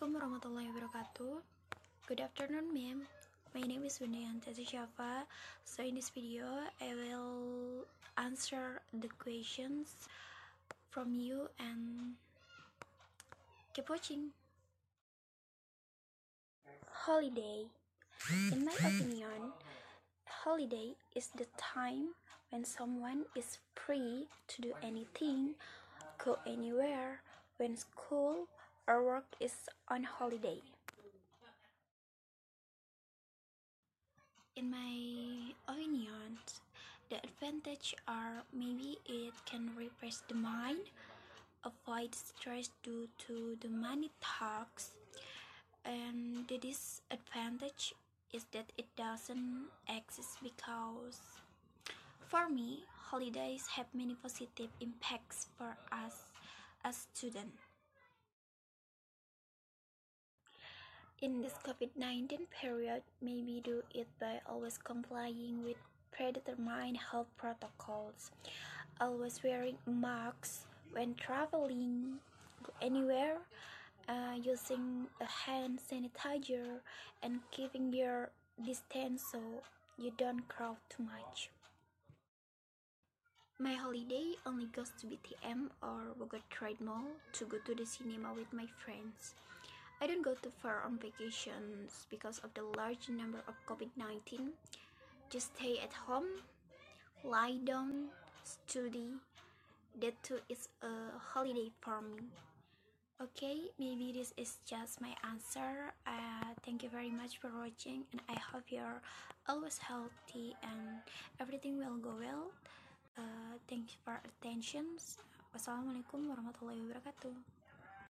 Assalamualaikum warahmatullahi wabarakatuh. Good afternoon, ma'am. My name is Winayantati Shafa. So in this video, I will answer the questions from you and keep watching. Holiday. In my opinion, holiday is the time when someone is free to do anything, go anywhere, when school or work is on holiday. In my opinion, the advantage are maybe it can refresh the mind, avoid stress due to the money talks, and the disadvantage is that it doesn't exist because for me holidays have many positive impacts for us as students in this covid-19 period maybe do it by always complying with predetermined health protocols always wearing masks when traveling anywhere uh, using a hand sanitizer and keeping your distance so you don't crowd too much. My holiday only goes to BTM or Bogor Trade Mall to go to the cinema with my friends. I don't go too far on vacations because of the large number of COVID-19. Just stay at home, lie down, study. That too is a holiday for me. Okay maybe this is just my answer. Uh, thank you very much for watching and i hope you're always healthy and everything will go well. Uh, thank you for attention. Wassalamualaikum warahmatullahi wabarakatuh